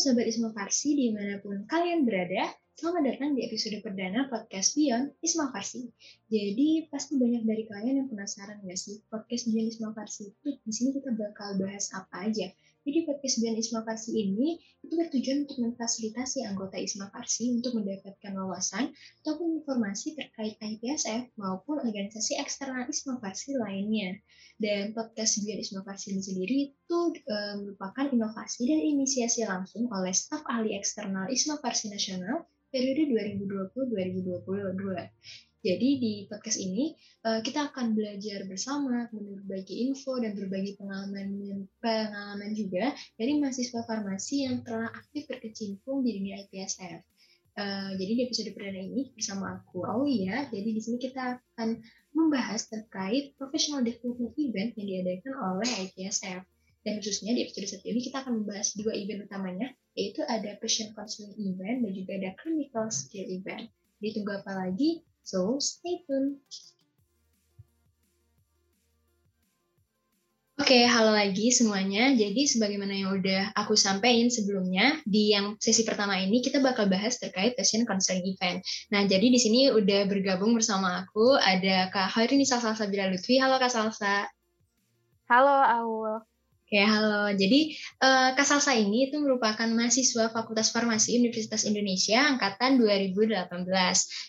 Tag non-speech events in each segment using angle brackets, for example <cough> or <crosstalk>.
Sobat Isma Farsi di mana pun kalian berada, selamat datang di episode perdana podcast Beyond Isma Farsi. Jadi pasti banyak dari kalian yang penasaran nggak sih podcast Beyond Isma Farsi itu di sini kita bakal bahas apa aja. Jadi podcast Beyond Isma Farsi ini itu bertujuan untuk memfasilitasi anggota Isma Farsi untuk mendapatkan wawasan ataupun informasi terkait IPSF maupun organisasi eksternal Isma Farsi lainnya. Dan podcast Beyond Isma Farsi ini sendiri itu e, merupakan inovasi dan inisiasi langsung oleh staf ahli eksternal Isma Farsi Nasional periode 2020-2022. Jadi di podcast ini uh, kita akan belajar bersama, berbagi info dan berbagi pengalaman pengalaman juga dari mahasiswa farmasi yang telah aktif berkecimpung di dunia IPSF. Uh, jadi di episode perdana ini bersama aku Aulia, jadi di sini kita akan membahas terkait professional development event yang diadakan oleh IPSF. Dan khususnya di episode satu ini kita akan membahas dua event utamanya, yaitu ada patient counseling event dan juga ada clinical skill event. Ditunggu apa lagi? So, stay tuned. Oke, okay, halo lagi semuanya. Jadi sebagaimana yang udah aku sampaikan sebelumnya, di yang sesi pertama ini kita bakal bahas terkait passion counseling event. Nah, jadi di sini udah bergabung bersama aku ada Kak Hoirini Salsa Sabila Lutfi. Halo Kak Salsa. Halo Aul. Oke, halo. Jadi, uh, Kak ini itu merupakan mahasiswa Fakultas Farmasi Universitas Indonesia angkatan 2018.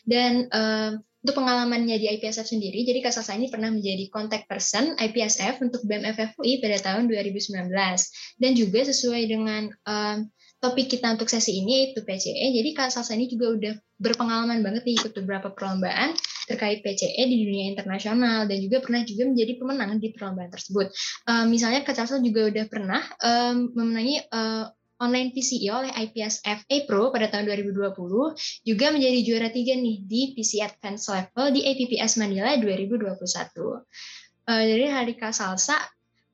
Dan uh, untuk pengalamannya di IPSF sendiri, jadi Kak Salsa ini pernah menjadi contact person IPSF untuk BMFFUI pada tahun 2019. Dan juga sesuai dengan uh, topik kita untuk sesi ini yaitu PCE. Jadi Kak Salsa ini juga udah berpengalaman banget nih ikut beberapa perlombaan terkait PCE di dunia internasional dan juga pernah juga menjadi pemenang di perlombaan tersebut. Uh, misalnya Kak Salsa juga udah pernah um, memenangi uh, online PCE oleh IPSF A Pro pada tahun 2020, juga menjadi juara tiga nih di PC Advanced Level di APPS Manila 2021. Uh, jadi hari Kak Salsa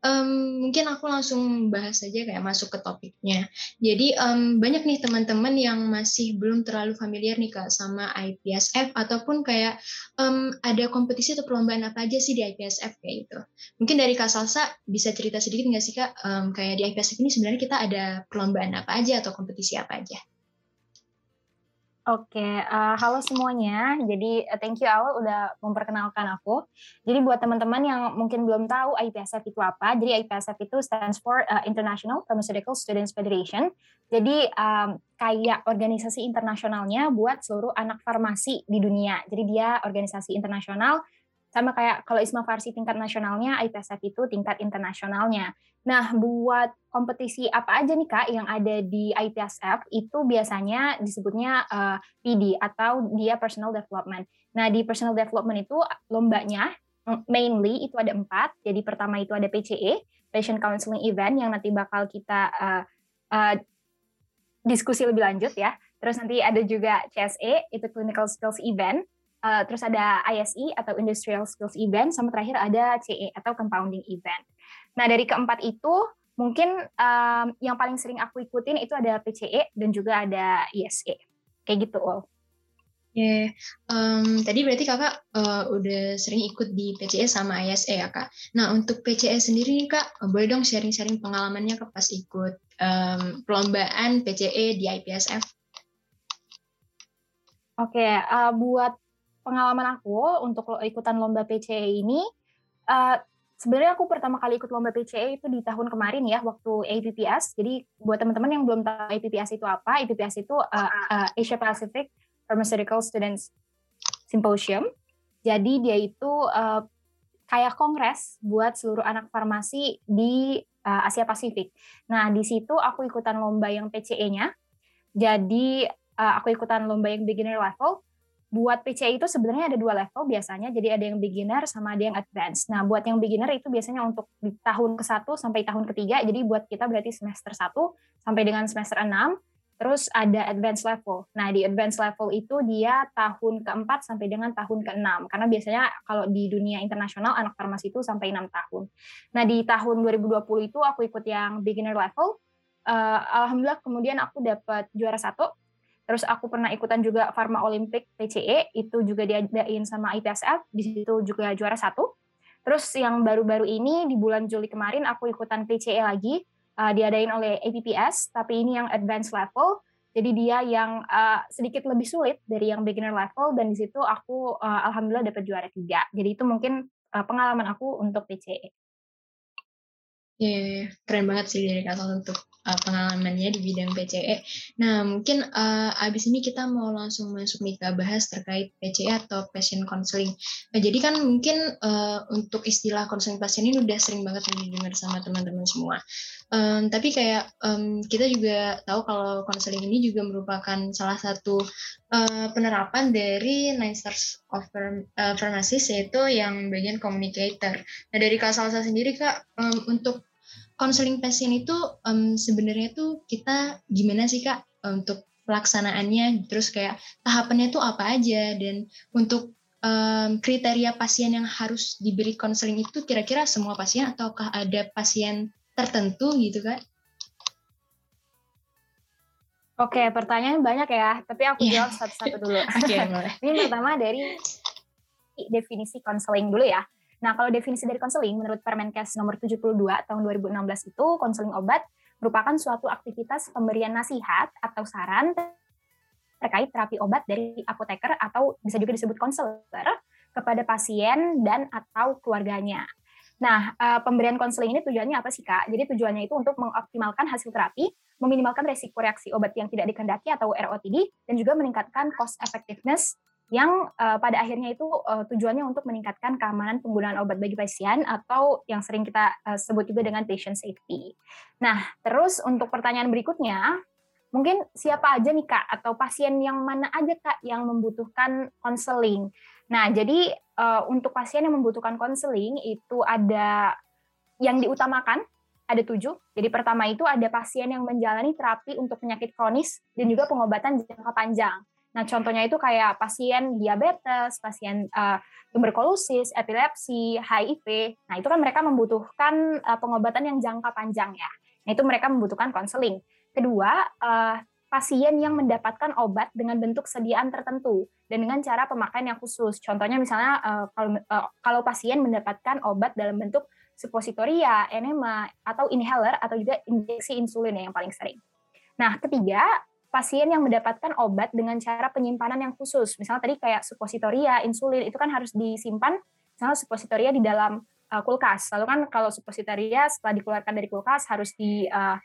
Um, mungkin aku langsung bahas saja kayak masuk ke topiknya. Jadi um, banyak nih teman-teman yang masih belum terlalu familiar nih kak sama IPSF ataupun kayak um, ada kompetisi atau perlombaan apa aja sih di IPSF kayak gitu. Mungkin dari kak Salsa bisa cerita sedikit nggak sih kak um, kayak di IPSF ini sebenarnya kita ada perlombaan apa aja atau kompetisi apa aja? Oke, uh, halo semuanya. Jadi uh, thank you Awal udah memperkenalkan aku. Jadi buat teman-teman yang mungkin belum tahu IPSF itu apa, jadi IPSF itu stands for uh, International Pharmaceutical Students Federation. Jadi um, kayak organisasi internasionalnya buat seluruh anak farmasi di dunia. Jadi dia organisasi internasional sama kayak kalau Isma Farsi tingkat nasionalnya, IPSF itu tingkat internasionalnya. Nah, buat kompetisi apa aja nih Kak yang ada di IPSF itu biasanya disebutnya uh, eh, PD atau dia personal development. Nah, di personal development itu lombanya mm, mainly itu ada empat. Jadi pertama itu ada PCE, Patient Counseling Event yang nanti bakal kita uh, uh, diskusi lebih lanjut ya. Terus nanti ada juga CSE, itu Clinical Skills Event. Uh, terus ada ISE atau Industrial Skills Event, sama terakhir ada CE atau Compounding Event. Nah dari keempat itu mungkin um, yang paling sering aku ikutin itu ada PCE dan juga ada ISE, kayak gitu Ol. Oke, um, tadi berarti kakak uh, udah sering ikut di PCE sama ISE ya kak. Nah untuk PCE sendiri kak, boleh dong sharing-sharing pengalamannya kak pas ikut um, perlombaan PCE di IPSF? Oke, uh, buat pengalaman aku untuk ikutan lomba PCE ini, uh, sebenarnya aku pertama kali ikut lomba PCE itu di tahun kemarin ya, waktu APPS. Jadi buat teman-teman yang belum tahu APPS itu apa, APPS itu uh, uh, Asia Pacific Pharmaceutical Students Symposium. Jadi dia itu uh, kayak kongres buat seluruh anak farmasi di uh, Asia Pasifik. Nah, di situ aku ikutan lomba yang PCE-nya. Jadi uh, aku ikutan lomba yang beginner level buat PCI itu sebenarnya ada dua level biasanya, jadi ada yang beginner sama ada yang advance. Nah, buat yang beginner itu biasanya untuk di tahun ke-1 sampai tahun ketiga, jadi buat kita berarti semester 1 sampai dengan semester 6, terus ada advance level. Nah, di advance level itu dia tahun keempat sampai dengan tahun ke-6, karena biasanya kalau di dunia internasional anak farmasi itu sampai 6 tahun. Nah, di tahun 2020 itu aku ikut yang beginner level, uh, Alhamdulillah kemudian aku dapat juara satu, Terus aku pernah ikutan juga Pharma Olympic PCE, itu juga diadain sama IPSF, di situ juga juara satu. Terus yang baru-baru ini di bulan Juli kemarin aku ikutan PCE lagi, uh, diadain oleh APPS, tapi ini yang advanced level. Jadi dia yang uh, sedikit lebih sulit dari yang beginner level dan di situ aku uh, alhamdulillah dapat juara tiga. Jadi itu mungkin uh, pengalaman aku untuk PCE. Iya, yeah, yeah, keren banget sih dari Kak untuk uh, pengalamannya di bidang PCE. Nah, mungkin uh, abis ini kita mau langsung masuk nih ke bahas terkait PCE atau passion counseling. Nah, jadi kan mungkin uh, untuk istilah counseling pasien ini udah sering banget didengar sama teman-teman semua. Um, tapi kayak um, kita juga tahu kalau counseling ini juga merupakan salah satu uh, penerapan dari Nine Stars of uh, Pharmacist yaitu yang bagian communicator. Nah, dari Kak Salsa sendiri Kak, um, untuk konseling pasien itu um, sebenarnya tuh kita gimana sih kak untuk pelaksanaannya terus kayak tahapannya tuh apa aja dan untuk um, kriteria pasien yang harus diberi konseling itu kira-kira semua pasien ataukah ada pasien tertentu gitu kak? Oke, pertanyaan banyak ya, tapi aku yeah. jawab satu-satu dulu. <laughs> okay, Ini pertama dari definisi konseling dulu ya. Nah, kalau definisi dari konseling menurut Permenkes nomor 72 tahun 2016 itu konseling obat merupakan suatu aktivitas pemberian nasihat atau saran terkait terapi obat dari apoteker atau bisa juga disebut konselor kepada pasien dan atau keluarganya. Nah, eh, pemberian konseling ini tujuannya apa sih, Kak? Jadi tujuannya itu untuk mengoptimalkan hasil terapi, meminimalkan resiko reaksi obat yang tidak dikehendaki atau ROTD, dan juga meningkatkan cost effectiveness yang uh, pada akhirnya itu uh, tujuannya untuk meningkatkan keamanan penggunaan obat bagi pasien atau yang sering kita uh, sebut juga dengan patient safety. Nah, terus untuk pertanyaan berikutnya, mungkin siapa aja nih Kak atau pasien yang mana aja Kak yang membutuhkan konseling? Nah, jadi uh, untuk pasien yang membutuhkan konseling itu ada yang diutamakan ada tujuh. Jadi pertama itu ada pasien yang menjalani terapi untuk penyakit kronis dan juga pengobatan jangka panjang. Nah, contohnya itu kayak pasien diabetes, pasien uh, tuberkulosis, epilepsi, HIV. Nah, itu kan mereka membutuhkan uh, pengobatan yang jangka panjang ya. Nah, itu mereka membutuhkan konseling. Kedua, uh, pasien yang mendapatkan obat dengan bentuk sediaan tertentu dan dengan cara pemakaian yang khusus. Contohnya misalnya kalau kalau pasien mendapatkan obat dalam bentuk suppositoria, enema, atau inhaler atau juga injeksi insulin yang paling sering. Nah, ketiga, pasien yang mendapatkan obat dengan cara penyimpanan yang khusus. Misalnya tadi kayak suppositoria, insulin itu kan harus disimpan misalnya suppositoria di dalam uh, kulkas. Lalu kan kalau suppositoria setelah dikeluarkan dari kulkas harus di uh,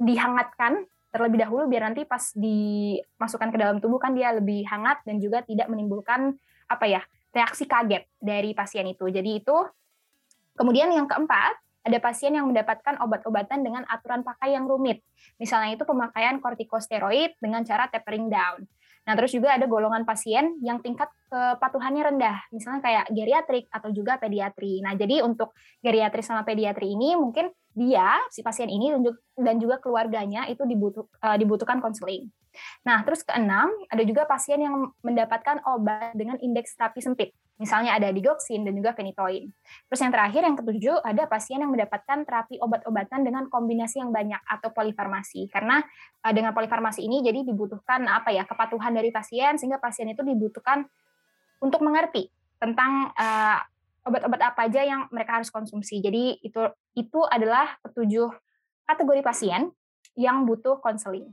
dihangatkan terlebih dahulu biar nanti pas dimasukkan ke dalam tubuh kan dia lebih hangat dan juga tidak menimbulkan apa ya reaksi kaget dari pasien itu. Jadi itu kemudian yang keempat ada pasien yang mendapatkan obat-obatan dengan aturan pakai yang rumit. Misalnya itu pemakaian kortikosteroid dengan cara tapering down. Nah, terus juga ada golongan pasien yang tingkat kepatuhannya rendah, misalnya kayak geriatrik atau juga pediatri. Nah, jadi untuk geriatrik sama pediatri ini mungkin dia si pasien ini dan juga keluarganya itu dibutuh, uh, dibutuhkan konseling. Nah, terus keenam ada juga pasien yang mendapatkan obat dengan indeks terapi sempit. Misalnya ada digoxin dan juga phenytoin. Terus yang terakhir yang ketujuh ada pasien yang mendapatkan terapi obat-obatan dengan kombinasi yang banyak atau polifarmasi. Karena uh, dengan polifarmasi ini jadi dibutuhkan apa ya kepatuhan dari pasien sehingga pasien itu dibutuhkan untuk mengerti tentang uh, obat-obat apa aja yang mereka harus konsumsi. Jadi itu itu adalah ketujuh kategori pasien yang butuh konseling.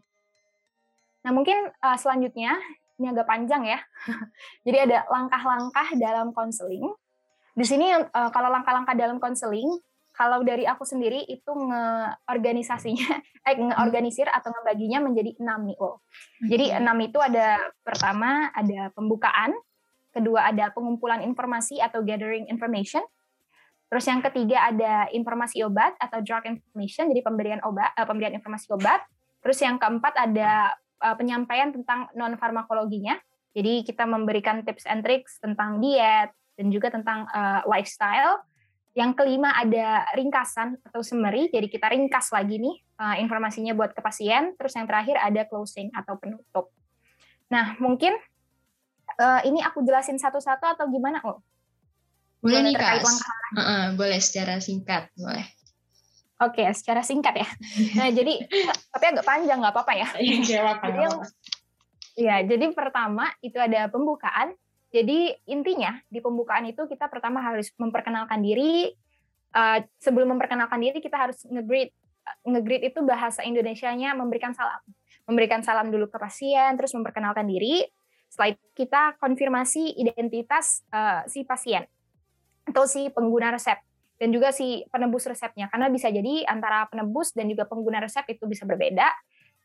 Nah, mungkin uh, selanjutnya ini agak panjang ya. <laughs> Jadi ada langkah-langkah dalam konseling. Di sini uh, kalau langkah-langkah dalam konseling, kalau dari aku sendiri itu ngeorganisasinya, <laughs> eh ngeorganisir atau ngebaginya menjadi enam nih, oh. Jadi enam itu ada pertama ada pembukaan, kedua ada pengumpulan informasi atau gathering information, terus yang ketiga ada informasi obat atau drug information, jadi pemberian obat, uh, pemberian informasi obat, terus yang keempat ada uh, penyampaian tentang non farmakologinya. Jadi kita memberikan tips and tricks tentang diet dan juga tentang uh, lifestyle. Yang kelima ada ringkasan atau summary. Jadi kita ringkas lagi nih uh, informasinya buat ke pasien. Terus yang terakhir ada closing atau penutup. Nah mungkin uh, ini aku jelasin satu-satu atau gimana? Oh, boleh nih kak. Uh -uh, boleh secara singkat boleh. Oke, okay, secara singkat ya. <laughs> Nah, jadi tapi agak panjang nggak apa-apa ya. <laughs> Iya, jadi ya, jadi pertama itu ada pembukaan. Jadi intinya di pembukaan itu kita pertama harus memperkenalkan diri. Uh, sebelum memperkenalkan diri kita harus nge-greet ngegreet itu bahasa Indonesianya memberikan salam. Memberikan salam dulu ke pasien, terus memperkenalkan diri. Setelah itu kita konfirmasi identitas uh, si pasien atau si pengguna resep dan juga si penebus resepnya karena bisa jadi antara penebus dan juga pengguna resep itu bisa berbeda.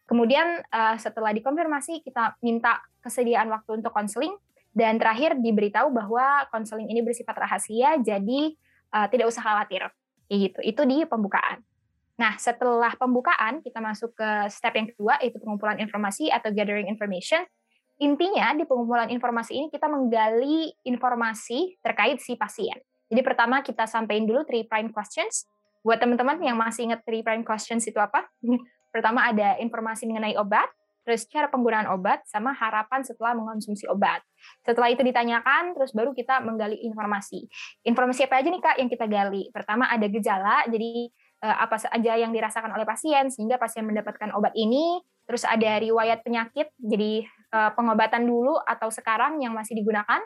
Kemudian uh, setelah dikonfirmasi kita minta kesediaan waktu untuk konseling dan terakhir diberitahu bahwa konseling ini bersifat rahasia jadi uh, tidak usah khawatir. Gitu. Itu di pembukaan. Nah, setelah pembukaan kita masuk ke step yang kedua yaitu pengumpulan informasi atau gathering information. Intinya di pengumpulan informasi ini kita menggali informasi terkait si pasien. Jadi pertama kita sampaikan dulu three prime questions. Buat teman-teman yang masih ingat three prime questions itu apa? <laughs> Pertama ada informasi mengenai obat, terus cara penggunaan obat, sama harapan setelah mengonsumsi obat. Setelah itu ditanyakan, terus baru kita menggali informasi. Informasi apa aja nih Kak yang kita gali? Pertama ada gejala, jadi eh, apa saja yang dirasakan oleh pasien sehingga pasien mendapatkan obat ini. Terus ada riwayat penyakit, jadi eh, pengobatan dulu atau sekarang yang masih digunakan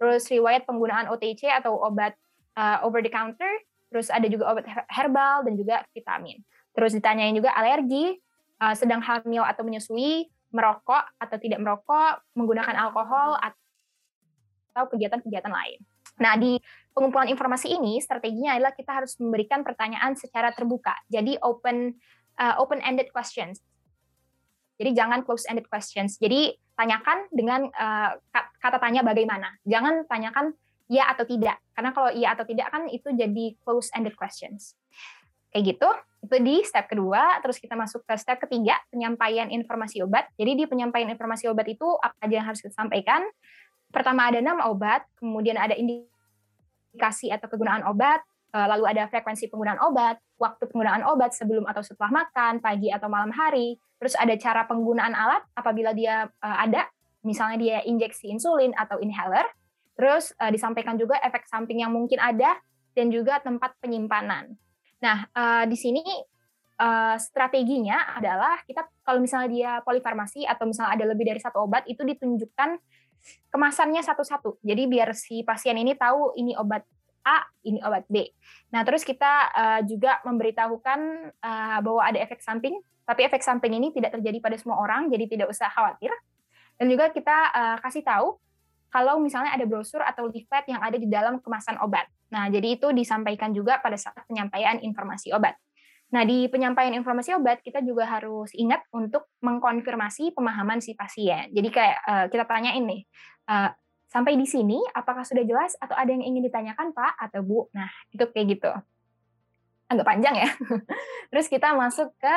terus riwayat penggunaan OTC atau obat uh, over the counter, terus ada juga obat herbal dan juga vitamin. Terus ditanyain juga alergi, uh, sedang hamil atau menyusui, merokok atau tidak merokok, menggunakan alkohol atau kegiatan-kegiatan lain. Nah, di pengumpulan informasi ini strateginya adalah kita harus memberikan pertanyaan secara terbuka. Jadi open uh, open ended questions. Jadi jangan close ended questions. Jadi tanyakan dengan uh, kata tanya bagaimana. Jangan tanyakan ya atau tidak. Karena kalau iya atau tidak kan itu jadi close ended questions. Kayak gitu. Itu di step kedua, terus kita masuk ke step ketiga, penyampaian informasi obat. Jadi di penyampaian informasi obat itu apa aja yang harus kita sampaikan? Pertama ada nama obat, kemudian ada indikasi atau kegunaan obat, eh, lalu ada frekuensi penggunaan obat, waktu penggunaan obat sebelum atau setelah makan, pagi atau malam hari, Terus ada cara penggunaan alat apabila dia uh, ada, misalnya dia injeksi insulin atau inhaler. Terus uh, disampaikan juga efek samping yang mungkin ada dan juga tempat penyimpanan. Nah, uh, di sini uh, strateginya adalah kita kalau misalnya dia polifarmasi atau misalnya ada lebih dari satu obat itu ditunjukkan kemasannya satu-satu. Jadi biar si pasien ini tahu ini obat A, ini obat B. Nah, terus kita uh, juga memberitahukan uh, bahwa ada efek samping tapi efek samping ini tidak terjadi pada semua orang, jadi tidak usah khawatir. Dan juga kita uh, kasih tahu kalau misalnya ada brosur atau leaflet yang ada di dalam kemasan obat. Nah, jadi itu disampaikan juga pada saat penyampaian informasi obat. Nah, di penyampaian informasi obat kita juga harus ingat untuk mengkonfirmasi pemahaman si pasien. Jadi kayak uh, kita tanyain nih, uh, sampai di sini apakah sudah jelas atau ada yang ingin ditanyakan Pak atau Bu? Nah, itu kayak gitu. Agak panjang ya. <laughs> Terus kita masuk ke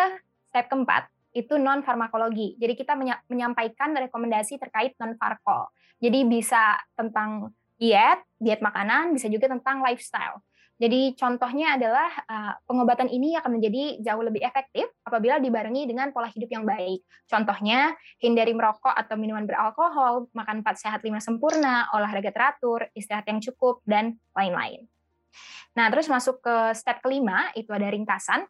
step keempat itu non farmakologi. Jadi kita menyampaikan rekomendasi terkait non farkol. Jadi bisa tentang diet, diet makanan, bisa juga tentang lifestyle. Jadi contohnya adalah uh, pengobatan ini akan menjadi jauh lebih efektif apabila dibarengi dengan pola hidup yang baik. Contohnya hindari merokok atau minuman beralkohol, makan empat sehat lima sempurna, olahraga teratur, istirahat yang cukup dan lain-lain. Nah, terus masuk ke step kelima itu ada ringkasan.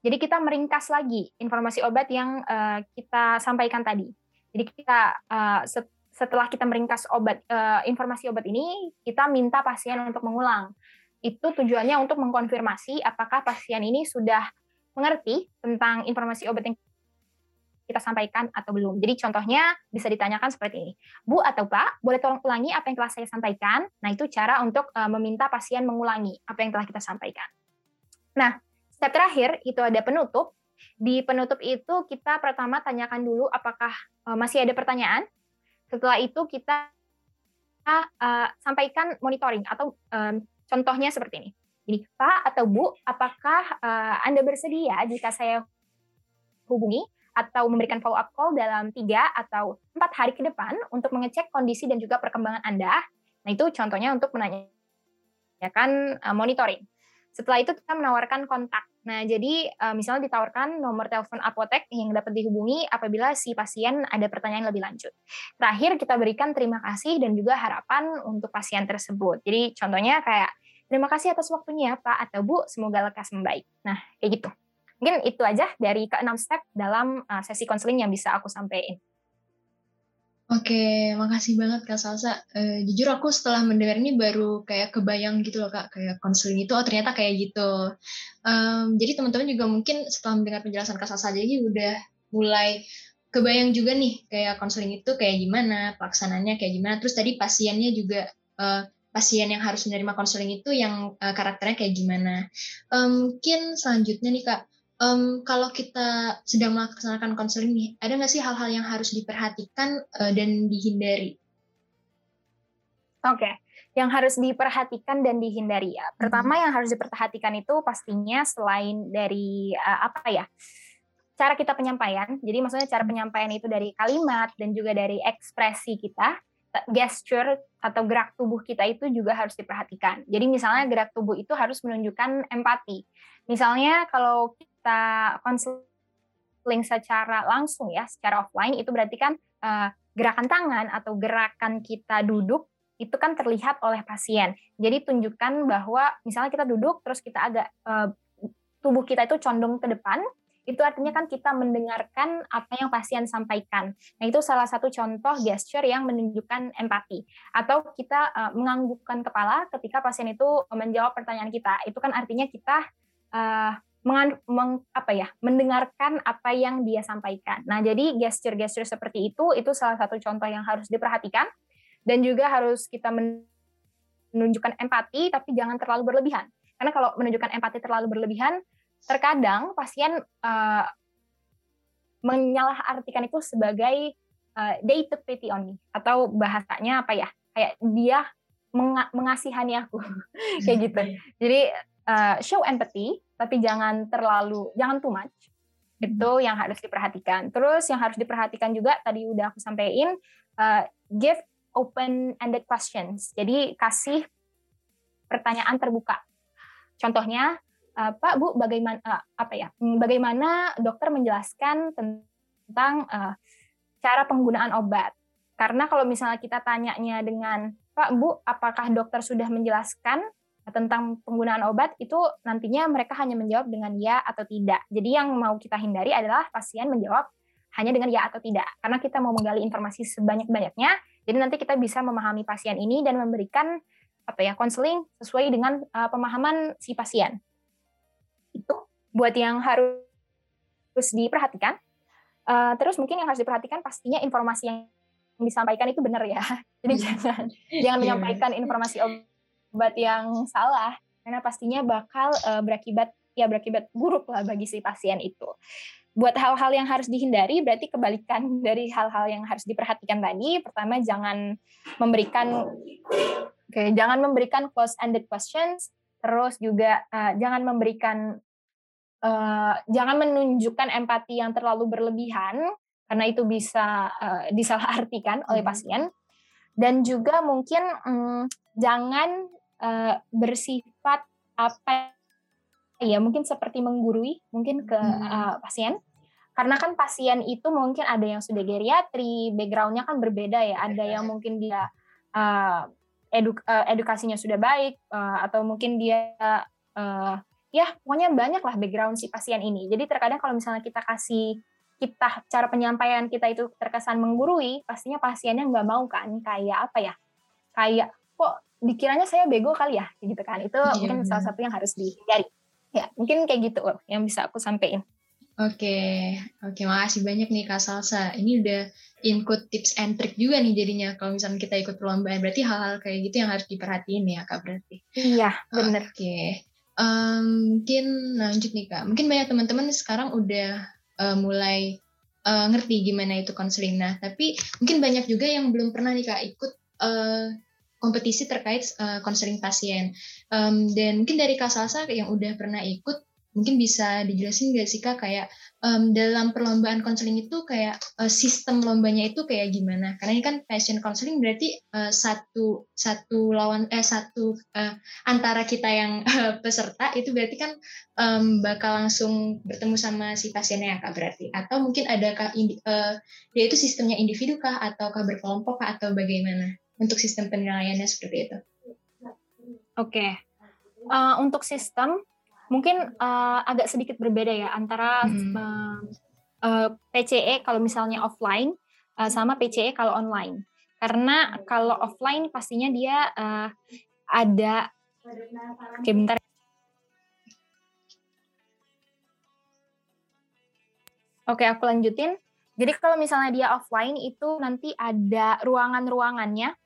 Jadi kita meringkas lagi informasi obat yang uh, kita sampaikan tadi. Jadi kita uh, setelah kita meringkas obat uh, informasi obat ini, kita minta pasien untuk mengulang. Itu tujuannya untuk mengkonfirmasi apakah pasien ini sudah mengerti tentang informasi obat yang kita sampaikan atau belum. Jadi contohnya bisa ditanyakan seperti ini. Bu atau Pak, boleh tolong ulangi apa yang telah saya sampaikan? Nah, itu cara untuk uh, meminta pasien mengulangi apa yang telah kita sampaikan. Nah, Step terakhir itu ada penutup. Di penutup itu kita pertama tanyakan dulu apakah uh, masih ada pertanyaan. Setelah itu kita uh, sampaikan monitoring atau um, contohnya seperti ini. Jadi Pak atau Bu, apakah uh, Anda bersedia jika saya hubungi atau memberikan follow up call dalam tiga atau empat hari ke depan untuk mengecek kondisi dan juga perkembangan Anda. Nah itu contohnya untuk menanyakan uh, monitoring. Setelah itu kita menawarkan kontak. Nah, jadi uh, misalnya ditawarkan nomor telepon apotek yang dapat dihubungi apabila si pasien ada pertanyaan lebih lanjut. Terakhir kita berikan terima kasih dan juga harapan untuk pasien tersebut. Jadi contohnya kayak terima kasih atas waktunya Pak atau Bu, semoga lekas membaik. Nah, kayak gitu. Mungkin itu aja dari keenam step dalam uh, sesi konseling yang bisa aku sampaikan. Oke, makasih banget Kak Salsa. Uh, jujur aku setelah mendengar ini baru kayak kebayang gitu loh Kak, kayak konseling itu, oh ternyata kayak gitu. Um, jadi teman-teman juga mungkin setelah mendengar penjelasan Kak Salsa jadi udah mulai kebayang juga nih kayak konseling itu kayak gimana, pelaksananya kayak gimana. Terus tadi pasiennya juga uh, pasien yang harus menerima konseling itu yang uh, karakternya kayak gimana. Um, mungkin selanjutnya nih Kak, um, kalau kita sedang melaksanakan konseling nih, ada nggak sih hal-hal yang harus diperhatikan uh, dan dihindari? Oke, okay. yang harus diperhatikan dan dihindari ya. Pertama hmm. yang harus diperhatikan itu pastinya selain dari uh, apa ya? Cara kita penyampaian. Jadi maksudnya cara penyampaian itu dari kalimat dan juga dari ekspresi kita, gesture atau gerak tubuh kita itu juga harus diperhatikan. Jadi misalnya gerak tubuh itu harus menunjukkan empati. Misalnya kalau kita konseling secara langsung ya, secara offline itu berarti kan uh, gerakan tangan atau gerakan kita duduk itu kan terlihat oleh pasien. Jadi tunjukkan bahwa misalnya kita duduk terus kita agak uh, tubuh kita itu condong ke depan, itu artinya kan kita mendengarkan apa yang pasien sampaikan. Nah, itu salah satu contoh gesture yang menunjukkan empati. Atau kita uh, menganggukkan kepala ketika pasien itu menjawab pertanyaan kita. Itu kan artinya kita uh, meng, meng, apa ya mendengarkan apa yang dia sampaikan. Nah, jadi gesture-gesture seperti itu itu salah satu contoh yang harus diperhatikan dan juga harus kita menunjukkan empati tapi jangan terlalu berlebihan. Karena kalau menunjukkan empati terlalu berlebihan, terkadang pasien uh, menyalahartikan itu sebagai uh, they took pity on me atau bahasanya apa ya? Kayak dia mengasihani aku <laughs> kayak gitu. Iya. Jadi uh, show empathy tapi jangan terlalu jangan too much. Itu hmm. yang harus diperhatikan. Terus yang harus diperhatikan juga tadi udah aku sampaikan uh, give open ended questions. Jadi kasih pertanyaan terbuka. Contohnya uh, Pak Bu bagaimana uh, apa ya hmm, bagaimana dokter menjelaskan tentang uh, cara penggunaan obat? Karena kalau misalnya kita tanyanya dengan Pak Bu apakah dokter sudah menjelaskan tentang penggunaan obat itu nantinya mereka hanya menjawab dengan ya atau tidak. Jadi yang mau kita hindari adalah pasien menjawab hanya dengan ya atau tidak. Karena kita mau menggali informasi sebanyak-banyaknya, jadi nanti kita bisa memahami pasien ini dan memberikan apa ya konseling sesuai dengan uh, pemahaman si pasien. Itu buat yang harus diperhatikan. Uh, terus mungkin yang harus diperhatikan pastinya informasi yang disampaikan itu benar ya. <laughs> Jadi hmm. jangan jangan iya. menyampaikan informasi obat yang salah karena pastinya bakal uh, berakibat ya berakibat buruk lah bagi si pasien itu. Buat hal-hal yang harus dihindari berarti kebalikan dari hal-hal yang harus diperhatikan tadi. Pertama jangan memberikan oke, okay, jangan memberikan close ended questions, terus juga uh, jangan memberikan uh, jangan menunjukkan empati yang terlalu berlebihan karena itu bisa uh, disalahartikan oleh hmm. pasien. Dan juga mungkin um, jangan uh, bersifat apa ya mungkin seperti menggurui mungkin ke uh, pasien. Karena kan pasien itu mungkin ada yang sudah geriatri backgroundnya kan berbeda ya. Ada yang mungkin dia uh, eduk uh, edukasinya sudah baik uh, atau mungkin dia uh, ya pokoknya banyak lah background si pasien ini. Jadi terkadang kalau misalnya kita kasih kita cara penyampaian kita itu terkesan menggurui pastinya pasiennya nggak mau kan. Kayak apa ya? Kayak kok dikiranya saya bego kali ya gitu kan. Itu yeah. mungkin salah satu yang harus dihindari. Ya mungkin kayak gitu loh yang bisa aku sampaikan. Oke okay. oke okay, makasih banyak nih kak Salsa. Ini udah input tips and trick juga nih jadinya kalau misalnya kita ikut perlombaan. Berarti hal-hal kayak gitu yang harus diperhatiin ya kak berarti. Iya benar oke okay. um, mungkin lanjut nih kak. Mungkin banyak teman-teman sekarang udah uh, mulai uh, ngerti gimana itu konseling. Nah tapi mungkin banyak juga yang belum pernah nih kak ikut uh, kompetisi terkait konseling uh, pasien. Um, dan mungkin dari Kak Salsa yang udah pernah ikut, mungkin bisa dijelasin nggak sih Kak kayak um, dalam perlombaan konseling itu kayak uh, sistem lombanya itu kayak gimana? Karena ini kan passion counseling berarti uh, satu satu lawan eh satu uh, antara kita yang uh, peserta itu berarti kan um, bakal langsung bertemu sama si pasiennya ya Kak berarti atau mungkin ada kah uh, yaitu sistemnya individu kah ataukah berkelompok kah atau bagaimana? Untuk sistem penilaiannya seperti itu. Oke, okay. uh, untuk sistem mungkin uh, agak sedikit berbeda ya antara hmm. uh, uh, PCE kalau misalnya offline uh, sama PCE kalau online. Karena kalau offline pastinya dia uh, ada Oke, bentar. Oke, aku lanjutin. Jadi kalau misalnya dia offline itu nanti ada ruangan-ruangannya.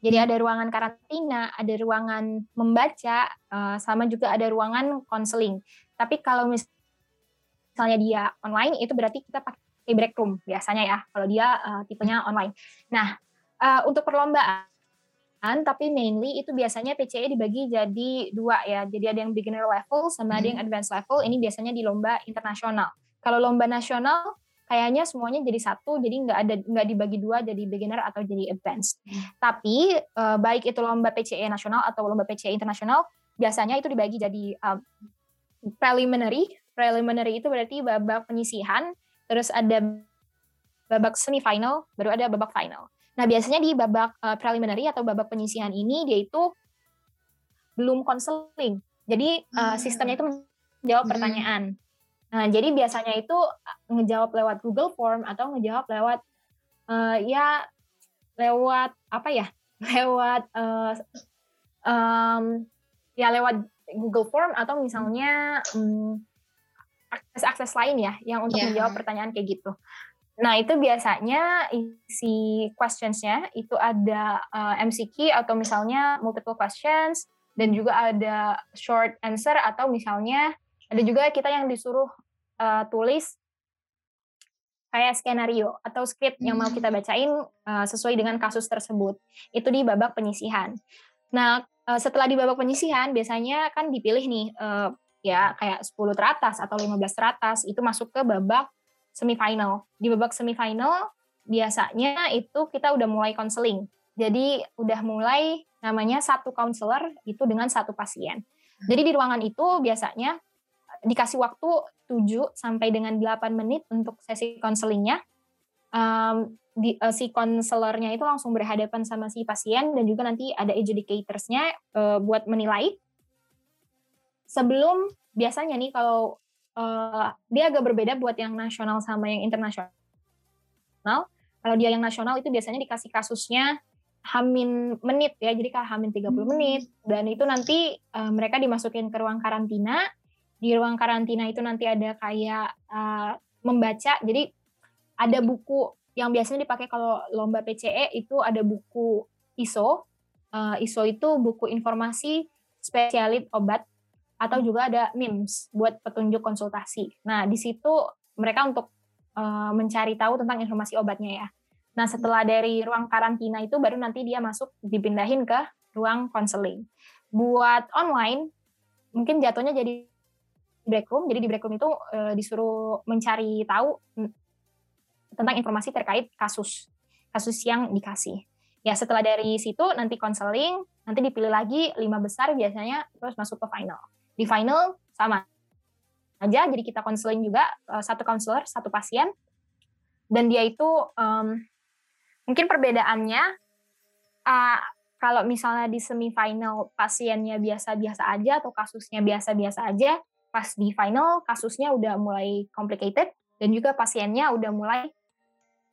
Jadi ada ruangan karantina, ada ruangan membaca, uh, sama juga ada ruangan konseling. Tapi kalau misalnya dia online itu berarti kita pakai break room biasanya ya. Kalau dia uh, tipenya online. Nah, uh, untuk perlombaan tapi mainly itu biasanya PCE dibagi jadi dua ya. Jadi ada yang beginner level sama ada yang advanced level. Ini biasanya di lomba internasional. Kalau lomba nasional kayaknya semuanya jadi satu jadi nggak ada nggak dibagi dua jadi beginner atau jadi advanced. Hmm. tapi uh, baik itu lomba PCE nasional atau lomba PCE internasional biasanya itu dibagi jadi uh, preliminary. Preliminary itu berarti babak penyisihan terus ada babak semifinal baru ada babak final. Nah biasanya di babak uh, preliminary atau babak penyisihan ini dia itu belum konseling jadi uh, sistemnya itu menjawab hmm. pertanyaan Nah, jadi biasanya itu ngejawab lewat Google Form atau ngejawab lewat uh, ya lewat apa ya? <laughs> Lewat uh, um, ya lewat Google Form atau misalnya um, akses-akses lain ya yang untuk yeah. menjawab pertanyaan kayak gitu. Nah, itu biasanya isi questions-nya itu ada uh, MCQ atau misalnya multiple questions dan juga ada short answer atau misalnya ada juga kita yang disuruh uh, tulis kayak skenario atau script yang mau kita bacain uh, sesuai dengan kasus tersebut. Itu di babak penyisihan. Nah, uh, setelah di babak penyisihan biasanya kan dipilih nih uh, ya kayak 10 teratas atau 15 teratas itu masuk ke babak semifinal. Di babak semifinal biasanya itu kita udah mulai konseling. Jadi udah mulai namanya satu counselor itu dengan satu pasien. Jadi di ruangan itu biasanya dikasih waktu 7 sampai dengan 8 menit untuk sesi konselingnya. Um, di, uh, si konselornya itu langsung berhadapan sama si pasien dan juga nanti ada adjudicatorsnya uh, buat menilai. Sebelum biasanya nih kalau uh, dia agak berbeda buat yang nasional sama yang internasional. Kalau dia yang nasional itu biasanya dikasih kasusnya hamin menit ya, jadi kah hamin 30 hmm. menit dan itu nanti uh, mereka dimasukin ke ruang karantina di ruang karantina itu nanti ada kayak uh, membaca. Jadi ada buku yang biasanya dipakai kalau lomba PCE itu ada buku ISO. Uh, ISO itu buku informasi spesialit obat atau juga ada MIMS buat petunjuk konsultasi. Nah, di situ mereka untuk uh, mencari tahu tentang informasi obatnya ya. Nah, setelah dari ruang karantina itu baru nanti dia masuk dipindahin ke ruang konseling. Buat online mungkin jatuhnya jadi break room. Jadi di break room itu uh, disuruh mencari tahu tentang informasi terkait kasus kasus yang dikasih. Ya setelah dari situ nanti konseling, nanti dipilih lagi lima besar biasanya terus masuk ke final. Di final sama aja, jadi kita konseling juga uh, satu konselor satu pasien dan dia itu um, mungkin perbedaannya uh, kalau misalnya di semifinal pasiennya biasa-biasa aja atau kasusnya biasa-biasa aja, pas di final kasusnya udah mulai complicated dan juga pasiennya udah mulai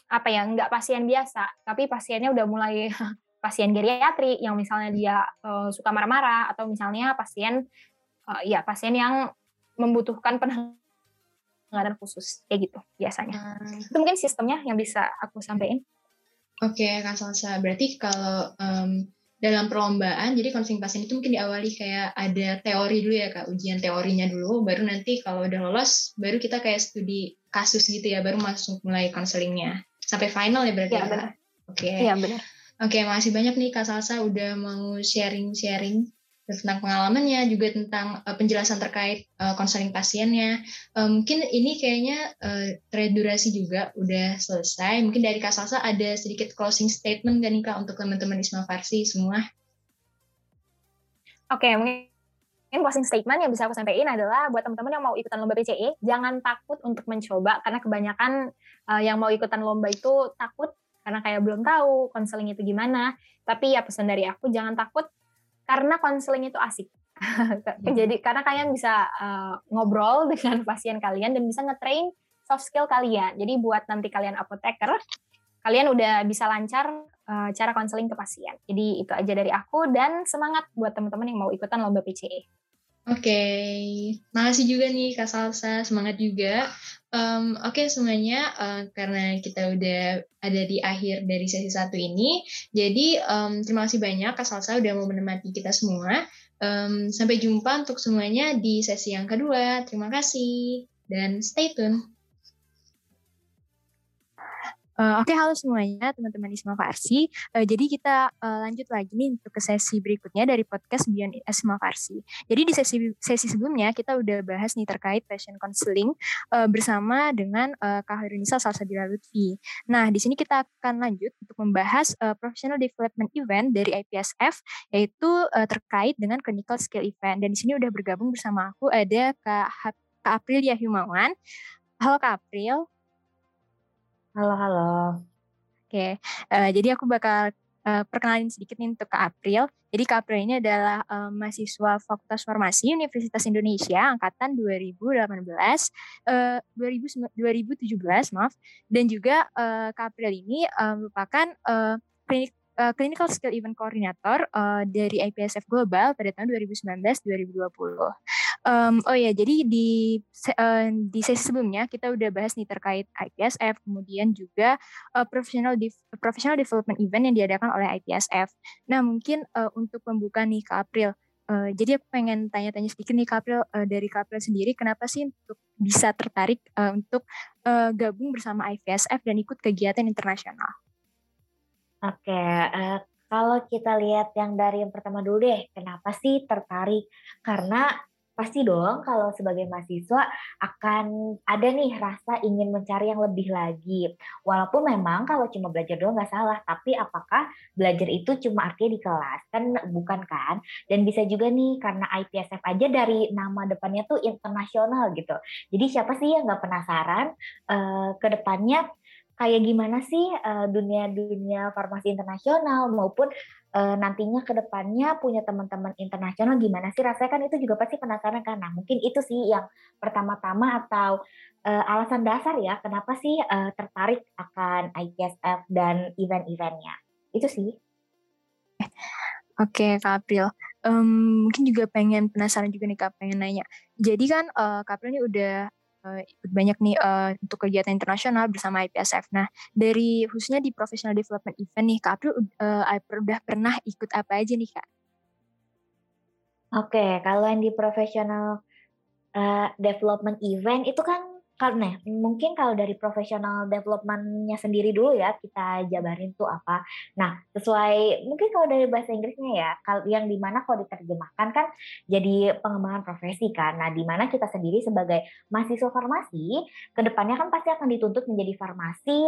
apa ya nggak pasien biasa tapi pasiennya udah mulai <laughs> pasien geriatri yang misalnya dia uh, suka marah-marah atau misalnya pasien uh, ya pasien yang membutuhkan penanganan khusus kayak gitu biasanya. Hmm. itu mungkin sistemnya yang bisa aku sampaikan. Oke okay, kak Salsa. Berarti kalau um, dalam perlombaan jadi konseling pasien itu mungkin diawali kayak ada teori dulu ya kak ujian teorinya dulu baru nanti kalau udah lolos baru kita kayak studi kasus gitu ya baru masuk mulai konselingnya sampai final ya berarti ya, ya? oke okay. ya benar oke okay, makasih banyak nih kak Salsa udah mau sharing sharing tentang pengalamannya juga tentang uh, penjelasan terkait konseling uh, pasiennya. Uh, mungkin ini kayaknya uh, durasi juga udah selesai. Mungkin dari Kak Salsa ada sedikit closing statement gak nih Kak untuk teman-teman Isma Farsi semua? Oke okay, mungkin closing statement yang bisa aku sampaikan adalah buat teman-teman yang mau ikutan lomba PCE jangan takut untuk mencoba karena kebanyakan uh, yang mau ikutan lomba itu takut karena kayak belum tahu konseling itu gimana. Tapi ya pesan dari aku jangan takut karena konseling itu asik. <laughs> Hmm. Jadi karena kalian bisa uh, ngobrol <laughs> dengan pasien kalian dan bisa ngetrain soft skill kalian. Jadi buat nanti kalian apoteker, kalian udah bisa lancar uh, cara konseling ke pasien. Jadi itu aja dari aku dan semangat buat teman-teman yang mau ikutan lomba PCE. Oke, okay. makasih juga nih Kak Salsa, semangat juga. Um, Oke okay, semuanya, uh, karena kita udah ada di akhir dari sesi satu ini, jadi um, terima kasih banyak Kak Salsa udah mau menemani kita semua. Um, sampai jumpa untuk semuanya di sesi yang kedua. Terima kasih dan stay tune. Uh, Oke, okay, halo semuanya teman-teman Isma Farsi. Uh, jadi kita uh, lanjut lagi nih untuk ke sesi berikutnya dari podcast Beyond Isma Farsi. Jadi di sesi sesi sebelumnya kita udah bahas nih terkait passion counseling uh, bersama dengan uh, Kak Hairunisa Salsabila Lutfi. Nah, di sini kita akan lanjut untuk membahas uh, professional development event dari IPSF yaitu uh, terkait dengan clinical skill event. Dan di sini udah bergabung bersama aku ada Kak, Kak Aprilia Humawan. Halo Kak April. Halo, halo. Oke, uh, jadi aku bakal uh, perkenalin sedikit nih untuk Kak April. Jadi Kak April ini adalah uh, mahasiswa Fakultas Farmasi Universitas Indonesia angkatan 2018, uh, 2000, 2017 maaf, dan juga uh, Kak April ini uh, merupakan uh, uh, Clinical Skill Event Coordinator uh, dari IPSF Global pada tahun 2019-2020. Um, oh ya, jadi di uh, di sesi sebelumnya kita udah bahas nih terkait IPSF, kemudian juga uh, professional de professional development event yang diadakan oleh IPSF. Nah, mungkin uh, untuk pembuka nih ke April, uh, jadi aku pengen tanya-tanya sedikit nih April uh, dari April sendiri, kenapa sih untuk bisa tertarik uh, untuk uh, gabung bersama IPSF dan ikut kegiatan internasional? Oke, uh, kalau kita lihat yang dari yang pertama dulu deh, kenapa sih tertarik? Karena Pasti dong kalau sebagai mahasiswa akan ada nih rasa ingin mencari yang lebih lagi. Walaupun memang kalau cuma belajar doang nggak salah, tapi apakah belajar itu cuma artinya di kelas? Kan bukan kan? Dan bisa juga nih karena IPSF aja dari nama depannya tuh internasional gitu. Jadi siapa sih yang nggak penasaran uh, ke depannya kayak gimana sih dunia-dunia uh, farmasi internasional maupun uh, nantinya ke depannya punya teman-teman internasional gimana sih rasanya kan itu juga pasti penasaran nah mungkin itu sih yang pertama-tama atau uh, alasan dasar ya kenapa sih uh, tertarik akan IPSF dan event-eventnya itu sih Oke, April. Um, mungkin juga pengen penasaran juga nih Kak, pengen nanya. Jadi kan uh, ini udah uh, banyak nih uh, untuk kegiatan internasional bersama IPSF. Nah, dari khususnya di professional development event nih, Kak April uh, udah pernah ikut apa aja nih, Kak? Oke, okay, kalau yang di professional uh, development event itu kan karena mungkin kalau dari profesional developmentnya sendiri dulu ya kita jabarin tuh apa. Nah sesuai mungkin kalau dari bahasa Inggrisnya ya, kalau yang di mana kalau diterjemahkan kan jadi pengembangan profesi kan. Nah di mana kita sendiri sebagai mahasiswa farmasi, ke depannya kan pasti akan dituntut menjadi farmasi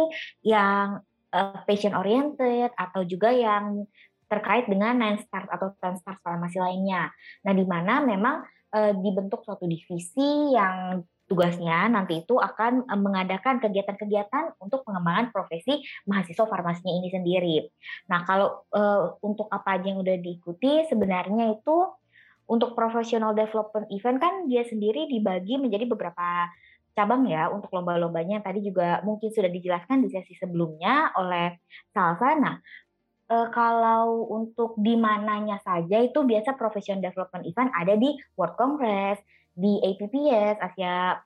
yang uh, patient oriented atau juga yang terkait dengan nine stars atau ten stars farmasi lainnya. Nah di mana memang uh, dibentuk suatu divisi yang tugasnya nanti itu akan mengadakan kegiatan-kegiatan untuk pengembangan profesi mahasiswa farmasinya ini sendiri. Nah, kalau uh, untuk apa aja yang udah diikuti sebenarnya itu untuk professional development event kan dia sendiri dibagi menjadi beberapa cabang ya untuk lomba-lombanya tadi juga mungkin sudah dijelaskan di sesi sebelumnya oleh Salsa. Nah, e, kalau untuk di mananya saja itu biasa professional development event ada di World Congress, di APPS Asia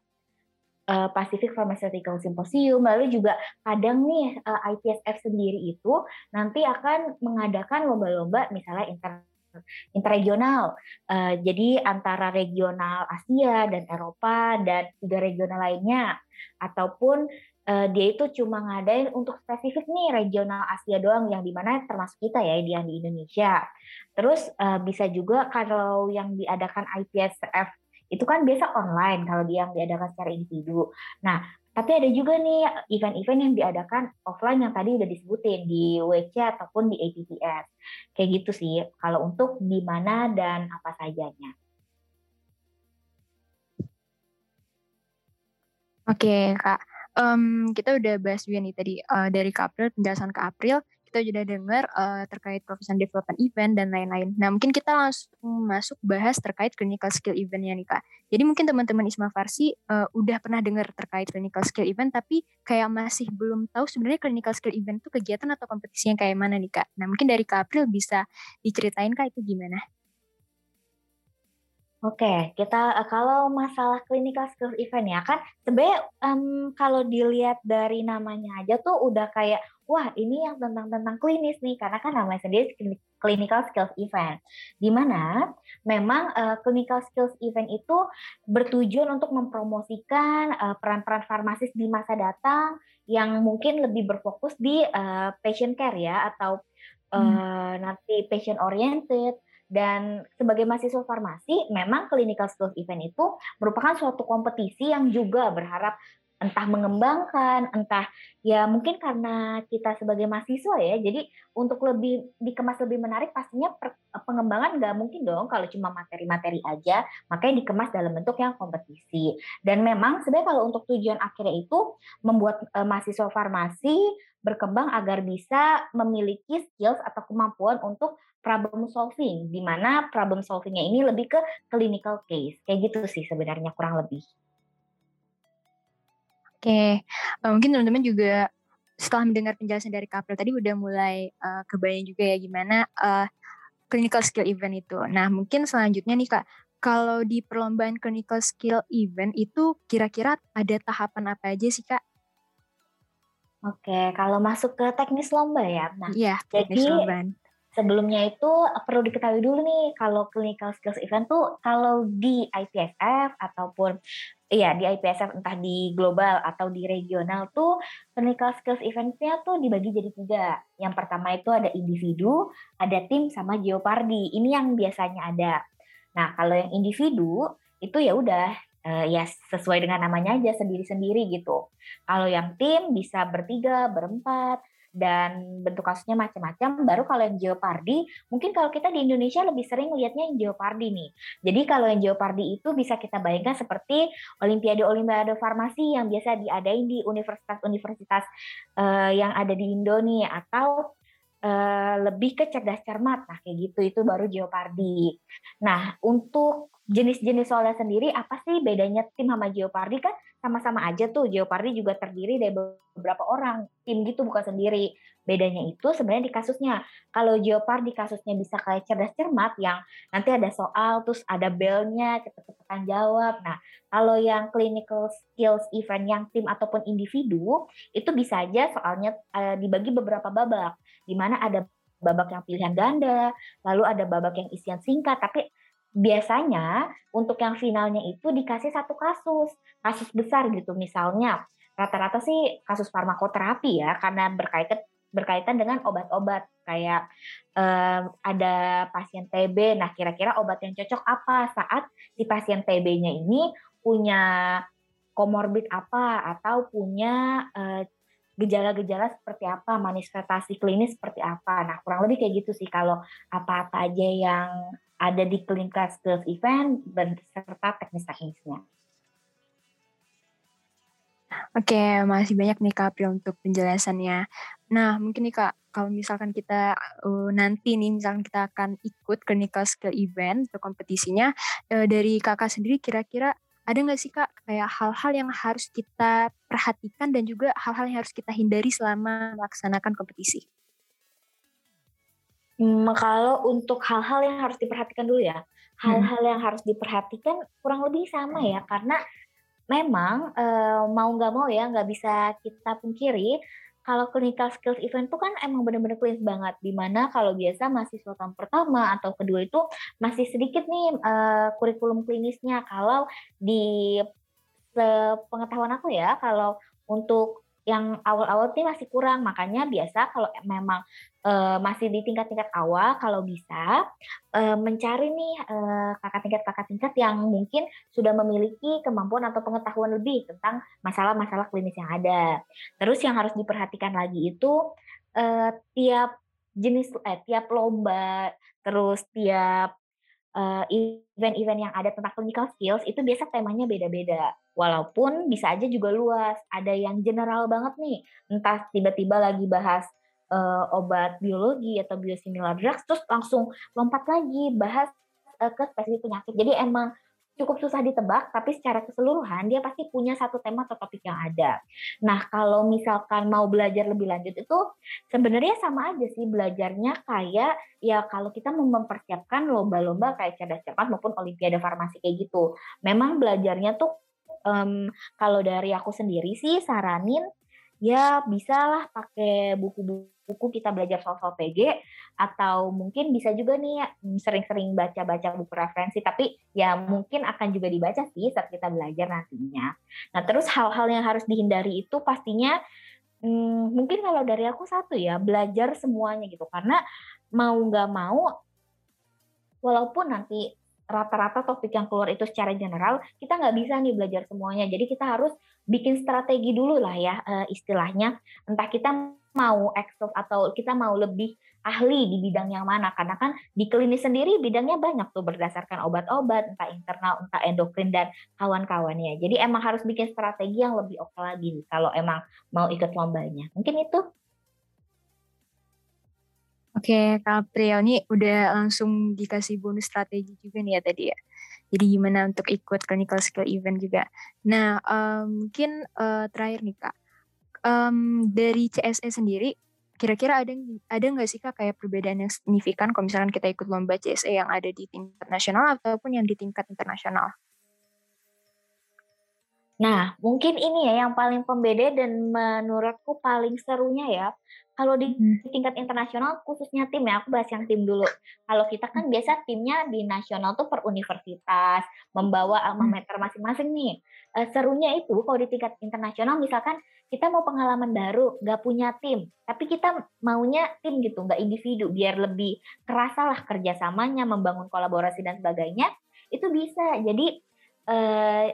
uh, Pacific Pharmaceutical Symposium lalu juga kadang nih eh, IPSF sendiri itu nanti akan mengadakan lomba-lomba misalnya inter interregional. Uh, jadi antara regional Asia dan Eropa dan juga regional lainnya ataupun dia itu cuma ngadain untuk spesifik nih regional Asia doang yang di mana termasuk kita ya yang di Indonesia. Terus bisa juga kalau yang diadakan IPSF itu kan biasa online kalau dia yang diadakan secara individu. Nah, tapi ada juga nih event-event yang diadakan offline yang tadi udah disebutin di WC ataupun di APPS. Kayak gitu sih, kalau untuk di mana dan apa sajanya. Oke, Kak. Um, kita udah bahas juga nih tadi uh, dari April, penjelasan Kak April. Kita sudah dengar uh, terkait professional development event dan lain-lain. Nah, mungkin kita langsung masuk bahas terkait clinical skill eventnya nih Kak. Jadi mungkin teman-teman Isma Farsi uh, udah pernah dengar terkait clinical skill event, tapi kayak masih belum tahu sebenarnya clinical skill event itu kegiatan atau kompetisi yang kayak mana nih Kak. Nah, mungkin dari Kak April bisa diceritain Kak itu gimana? Oke, kita uh, kalau masalah clinical skills event ya kan sebenarnya um, kalau dilihat dari namanya aja tuh udah kayak wah ini yang tentang tentang klinis nih karena kan namanya sendiri clinical skills event. Di mana memang uh, clinical skills event itu bertujuan untuk mempromosikan uh, peran-peran farmasis di masa datang yang mungkin lebih berfokus di uh, patient care ya atau uh, hmm. nanti patient oriented dan sebagai mahasiswa farmasi, memang clinical skills event itu merupakan suatu kompetisi yang juga berharap entah mengembangkan, entah ya mungkin karena kita sebagai mahasiswa ya, jadi untuk lebih dikemas lebih menarik pastinya per, pengembangan nggak mungkin dong kalau cuma materi-materi aja, makanya dikemas dalam bentuk yang kompetisi. Dan memang sebenarnya kalau untuk tujuan akhirnya itu membuat uh, mahasiswa farmasi berkembang agar bisa memiliki skills atau kemampuan untuk problem solving, di mana problem solvingnya ini lebih ke clinical case. Kayak gitu sih sebenarnya kurang lebih. Oke, uh, mungkin teman-teman juga setelah mendengar penjelasan dari Kapil tadi udah mulai uh, kebayang juga ya gimana uh, clinical skill event itu. Nah, mungkin selanjutnya nih Kak, kalau di perlombaan clinical skill event itu kira-kira ada tahapan apa aja sih Kak? Oke, kalau masuk ke teknis lomba ya. Nah, iya, teknis jadi lomba. Sebelumnya itu perlu diketahui dulu nih kalau clinical skills event tuh kalau di IPSF ataupun iya di IPSF entah di global atau di regional tuh clinical skills eventnya tuh dibagi jadi tiga. Yang pertama itu ada individu, ada tim sama geopardi. Ini yang biasanya ada. Nah, kalau yang individu itu ya udah uh, ya sesuai dengan namanya aja sendiri-sendiri gitu. Kalau yang tim bisa bertiga, berempat, dan bentuk kasusnya macam-macam. Baru kalau yang geopardi, mungkin kalau kita di Indonesia lebih sering lihatnya yang geopardi nih. Jadi kalau yang geopardi itu bisa kita bayangkan seperti Olimpiade-Olimpiade farmasi yang biasa diadain di universitas-universitas uh, yang ada di Indo nih, atau uh, lebih ke cerdas cermat. Nah, kayak gitu itu baru geopardi. Nah, untuk jenis-jenis soalnya sendiri apa sih bedanya tim sama geopardi kan sama-sama aja tuh geopardi juga terdiri dari beberapa orang tim gitu bukan sendiri. Bedanya itu sebenarnya di kasusnya. Kalau geopardi kasusnya bisa kayak cerdas cermat yang nanti ada soal terus ada belnya cepet-cepetan jawab. Nah kalau yang clinical skills event yang tim ataupun individu itu bisa aja soalnya uh, dibagi beberapa babak. Di mana ada babak yang pilihan ganda lalu ada babak yang isian singkat tapi biasanya untuk yang finalnya itu dikasih satu kasus, kasus besar gitu misalnya. Rata-rata sih kasus farmakoterapi ya karena berkaitan berkaitan dengan obat-obat kayak um, ada pasien TB. Nah, kira-kira obat yang cocok apa saat si pasien TB-nya ini punya komorbid apa atau punya uh, gejala-gejala seperti apa, manifestasi klinis seperti apa. Nah, kurang lebih kayak gitu sih kalau apa-apa aja yang ada di clinical skills event beserta teknis-teknisnya. Oke, masih banyak nih Kak untuk penjelasannya. Nah, mungkin nih Kak, kalau misalkan kita uh, nanti nih, misalkan kita akan ikut clinical skill event atau kompetisinya, uh, dari kakak sendiri kira-kira ada nggak sih Kak kayak hal-hal yang harus kita perhatikan dan juga hal-hal yang harus kita hindari selama melaksanakan kompetisi? Hmm, kalau untuk hal-hal yang harus diperhatikan dulu ya, hal-hal hmm. yang harus diperhatikan kurang lebih sama ya, karena memang e, mau nggak mau ya nggak bisa kita pungkiri kalau clinical skills event itu kan emang benar-benar klinis banget. Di mana kalau biasa mahasiswa tahun pertama atau kedua itu masih sedikit nih e, kurikulum klinisnya. Kalau di pengetahuan aku ya, kalau untuk yang awal-awal sih masih kurang makanya biasa kalau memang uh, masih di tingkat-tingkat awal kalau bisa uh, mencari nih uh, kakak tingkat kakak tingkat yang mungkin sudah memiliki kemampuan atau pengetahuan lebih tentang masalah-masalah klinis yang ada terus yang harus diperhatikan lagi itu uh, tiap jenis eh, tiap lomba terus tiap event-event uh, yang ada tentang clinical skills itu biasa temanya beda-beda. Walaupun bisa aja juga luas. Ada yang general banget nih, entah tiba-tiba lagi bahas uh, obat biologi atau biosimilar drugs terus langsung lompat lagi bahas uh, ke spesifik penyakit. Jadi emang cukup susah ditebak, tapi secara keseluruhan dia pasti punya satu tema atau topik yang ada. Nah, kalau misalkan mau belajar lebih lanjut itu sebenarnya sama aja sih belajarnya kayak ya kalau kita mempersiapkan lomba-lomba kayak cerdas cermat maupun olimpiade farmasi kayak gitu. Memang belajarnya tuh um, kalau dari aku sendiri sih saranin ya bisalah pakai buku-buku kita belajar soal-soal PG atau mungkin bisa juga nih sering-sering baca-baca buku referensi tapi ya mungkin akan juga dibaca sih saat kita belajar nantinya. Nah terus hal-hal yang harus dihindari itu pastinya hmm, mungkin kalau dari aku satu ya belajar semuanya gitu karena mau nggak mau walaupun nanti rata-rata topik yang keluar itu secara general kita nggak bisa nih belajar semuanya. Jadi kita harus bikin strategi dulu lah ya uh, istilahnya. Entah kita mau ekspor atau kita mau lebih ahli di bidang yang mana. Karena kan di klinis sendiri bidangnya banyak tuh berdasarkan obat-obat entah internal entah endokrin dan kawan-kawannya. Jadi emang harus bikin strategi yang lebih oke lagi kalau emang mau ikut lombanya. Mungkin itu Oke, Kak April ini udah langsung dikasih bonus strategi juga nih ya tadi ya. Jadi gimana untuk ikut clinical skill event juga. Nah, um, mungkin uh, terakhir nih Kak, um, dari CSE sendiri, kira-kira ada ada nggak sih Kak kayak perbedaan yang signifikan kalau misalkan kita ikut lomba CSE yang ada di tingkat nasional ataupun yang di tingkat internasional? Nah, mungkin ini ya yang paling pembeda dan menurutku paling serunya ya, kalau di hmm. tingkat internasional khususnya tim ya, aku bahas yang tim dulu. Kalau kita kan biasa timnya di nasional tuh per universitas, membawa alma hmm. mater masing-masing nih. Uh, serunya itu kalau di tingkat internasional misalkan kita mau pengalaman baru, nggak punya tim, tapi kita maunya tim gitu, nggak individu, biar lebih kerasa lah kerjasamanya, membangun kolaborasi dan sebagainya, itu bisa. Jadi uh,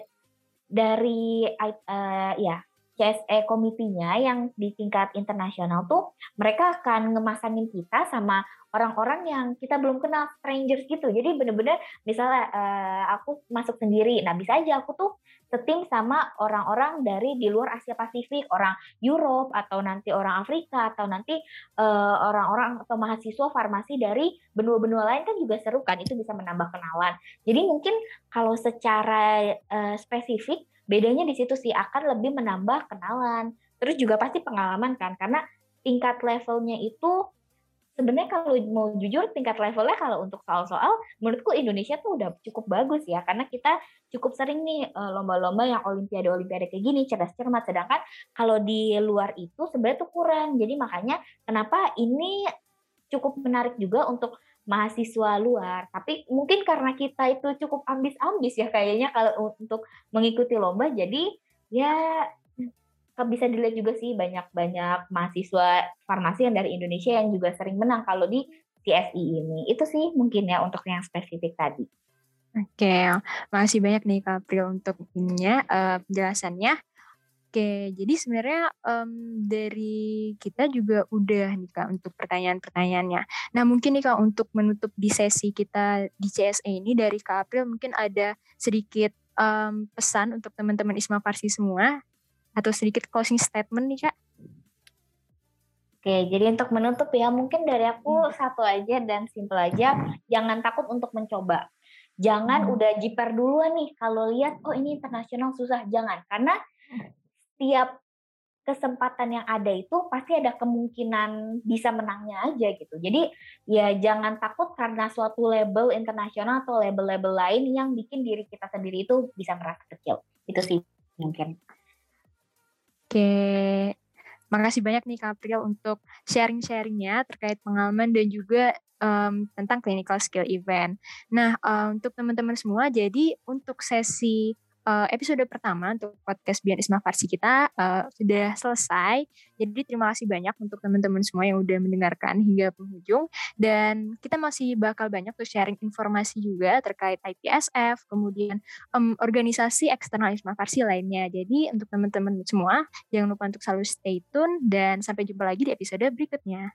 dari uh, ya CSE komitinya yang di tingkat internasional tuh mereka akan ngemasanin kita sama orang-orang yang kita belum kenal strangers gitu. Jadi bener-bener misalnya uh, aku masuk sendiri. Nah bisa aja aku tuh setim sama orang-orang dari di luar Asia Pasifik orang Europe atau nanti orang Afrika atau nanti uh, orang-orang atau mahasiswa farmasi dari benua-benua lain kan juga seru kan itu bisa menambah kenalan. Jadi mungkin kalau secara uh, spesifik bedanya di situ sih akan lebih menambah kenalan. Terus juga pasti pengalaman kan karena tingkat levelnya itu sebenarnya kalau mau jujur tingkat levelnya kalau untuk soal-soal menurutku Indonesia tuh udah cukup bagus ya. Karena kita cukup sering nih eh, lomba-lomba yang olimpiade-olimpiade kayak gini cerdas cermat sedangkan kalau di luar itu sebenarnya tuh kurang. Jadi makanya kenapa ini cukup menarik juga untuk mahasiswa luar tapi mungkin karena kita itu cukup ambis-ambis ya kayaknya kalau untuk mengikuti lomba jadi ya bisa dilihat juga sih banyak-banyak mahasiswa farmasi yang dari Indonesia yang juga sering menang kalau di CSI ini. Itu sih mungkin ya untuk yang spesifik tadi. Oke, makasih banyak nih Kak untuk ininya uh, penjelasannya. Oke, jadi sebenarnya um, dari kita juga udah nih Kak untuk pertanyaan-pertanyaannya. Nah mungkin nih Kak untuk menutup di sesi kita di CSE ini dari Kak April mungkin ada sedikit um, pesan untuk teman-teman Isma Farsi semua atau sedikit closing statement nih kak? Oke, jadi untuk menutup ya mungkin dari aku hmm. satu aja dan simple aja, jangan takut untuk mencoba. Jangan hmm. udah jiper duluan nih kalau lihat oh ini internasional susah, jangan karena setiap kesempatan yang ada itu pasti ada kemungkinan bisa menangnya aja gitu. Jadi ya jangan takut karena suatu label internasional atau label-label lain yang bikin diri kita sendiri itu bisa merasa kecil. Itu sih mungkin. Oke, makasih banyak nih Kak April untuk sharing-sharingnya terkait pengalaman dan juga um, tentang clinical skill event. Nah, um, untuk teman-teman semua, jadi untuk sesi uh, episode pertama untuk podcast Bian Isma Farsi kita uh, sudah selesai. Jadi terima kasih banyak untuk teman-teman semua yang udah mendengarkan hingga penghujung dan kita masih bakal banyak tuh sharing informasi juga terkait IPSF, kemudian um, organisasi eksternal Isma Farsi lainnya. Jadi untuk teman-teman semua jangan lupa untuk selalu stay tune dan sampai jumpa lagi di episode berikutnya.